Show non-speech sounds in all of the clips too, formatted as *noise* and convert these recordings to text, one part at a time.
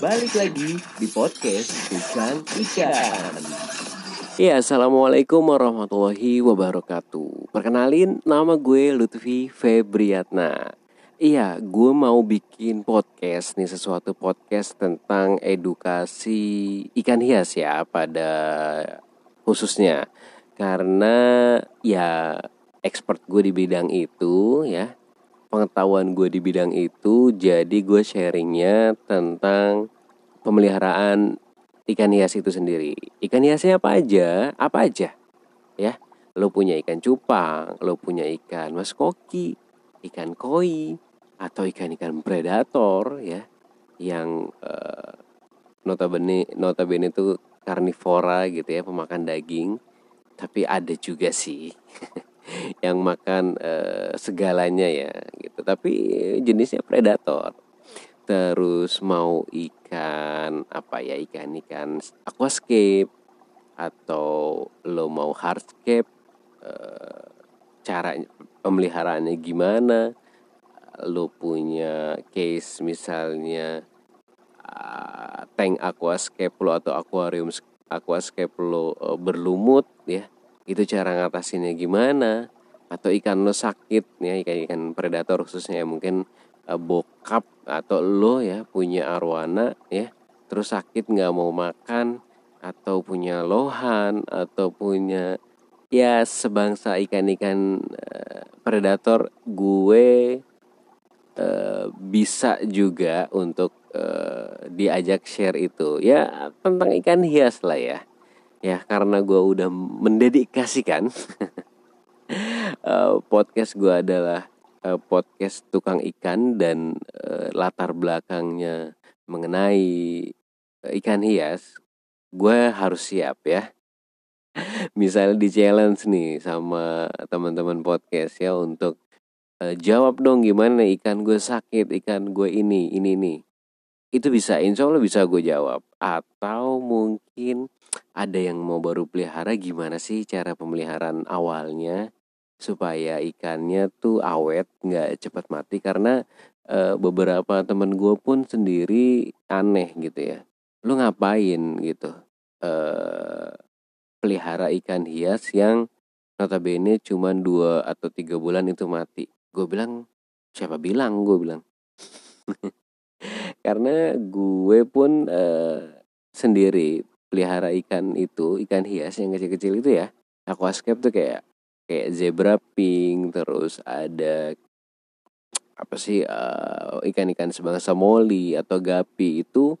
Balik lagi di podcast Bukan Ikan. Ya, Assalamualaikum warahmatullahi wabarakatuh. Perkenalin, nama gue Lutfi Febriatna. Iya, gue mau bikin podcast nih Sesuatu podcast tentang edukasi ikan hias ya Pada khususnya. Karena ya expert gue di bidang itu ya pengetahuan gue di bidang itu jadi gue sharingnya tentang pemeliharaan ikan hias itu sendiri. Ikan hiasnya apa aja? Apa aja? Ya lo punya ikan cupang lo punya ikan maskoki ikan koi atau ikan-ikan predator ya yang uh, notabene notabene itu karnivora gitu ya pemakan daging. Tapi ada juga sih *laughs* yang makan uh, segalanya ya gitu. Tapi jenisnya predator. Terus mau ikan apa ya ikan ikan aquascape atau lo mau hardscape uh, cara pemeliharaannya gimana lo punya case misalnya uh, tank aquascape lo atau aquarium aquascape lo uh, berlumut ya itu cara ngatasinnya gimana? Atau ikan lo sakit ya ikan-ikan predator khususnya ya mungkin uh, bokap atau lo ya punya arwana ya terus sakit nggak mau makan atau punya lohan atau punya ya sebangsa ikan-ikan uh, predator gue uh, bisa juga untuk uh, diajak share itu. Ya tentang ikan hias lah ya ya karena gue udah mendedikasikan uh, *laughs* podcast gue adalah uh, podcast tukang ikan dan uh, latar belakangnya mengenai ikan hias. Gue harus siap ya. *laughs* Misalnya di challenge nih sama teman-teman podcast ya untuk jawab dong gimana ikan gue sakit ikan gue ini ini nih itu bisa insya Allah bisa gue jawab. Atau mungkin ada yang mau baru pelihara gimana sih cara pemeliharaan awalnya supaya ikannya tuh awet nggak cepat mati? Karena e, beberapa temen gue pun sendiri aneh gitu ya. Lu ngapain? gitu. E, pelihara ikan hias yang notabene cuma dua atau tiga bulan itu mati. Gue bilang siapa bilang? Gue bilang. *laughs* Karena gue pun uh, sendiri pelihara ikan itu ikan hias yang kecil-kecil itu ya. Aquascape tuh kayak kayak zebra pink terus ada apa sih uh, ikan-ikan sebangsa moli atau gapi itu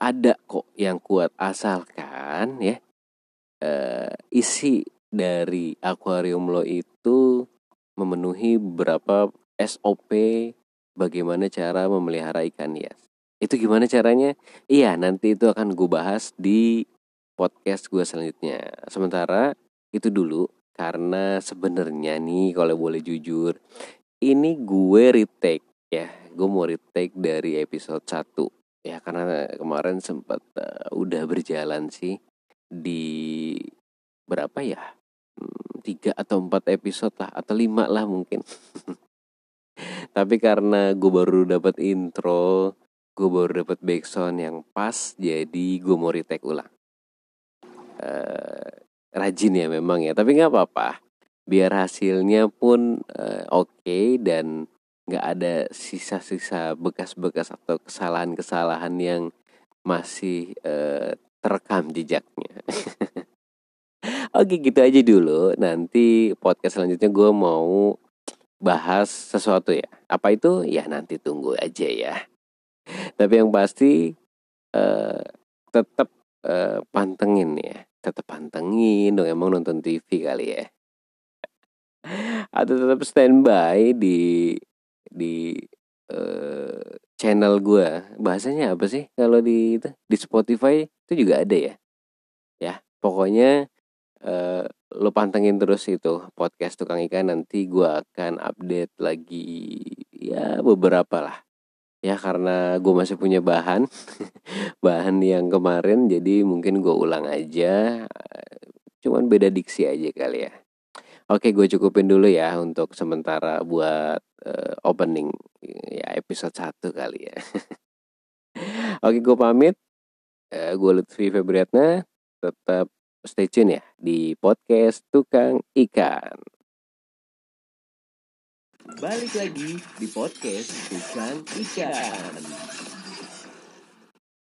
ada kok yang kuat. Asalkan ya uh, isi dari akuarium lo itu memenuhi beberapa SOP bagaimana cara memelihara ikan hias itu gimana caranya? Iya, nanti itu akan gue bahas di podcast gue selanjutnya. Sementara itu dulu karena sebenarnya nih kalau boleh jujur, ini gue retake ya. Gue mau retake dari episode 1 ya karena kemarin sempat uh, udah berjalan sih di berapa ya? Hmm, tiga atau empat episode lah atau lima lah mungkin. *laughs* Tapi karena gue baru dapat intro gue baru dapet backsound yang pas jadi gue mau retake ulang. Uh, rajin ya memang ya tapi nggak apa-apa. Biar hasilnya pun uh, oke okay dan nggak ada sisa-sisa bekas-bekas atau kesalahan-kesalahan yang masih uh, terekam jejaknya. *laughs* Oke gitu aja dulu. Nanti podcast selanjutnya gue mau bahas sesuatu ya. Apa itu? Ya nanti tunggu aja ya tapi yang pasti uh, tetap uh, pantengin ya. Tetap pantengin dong emang nonton TV kali ya. Atau tetap standby di di uh, channel gue bahasanya apa sih kalau di itu? Di Spotify itu juga ada ya? Ya pokoknya uh, lo pantengin terus itu podcast tukang ikan. Nanti gue akan update lagi ya beberapa lah ya karena gue masih punya bahan *laughs* bahan yang kemarin jadi mungkin gue ulang aja cuman beda diksi aja kali ya oke gue cukupin dulu ya untuk sementara buat uh, opening ya episode 1 kali ya *laughs* Oke, gue pamit. Uh, gue Lutfi Febriatna. Tetap stay tune ya di podcast Tukang Ikan. Balik lagi di podcast Tukang Ikan.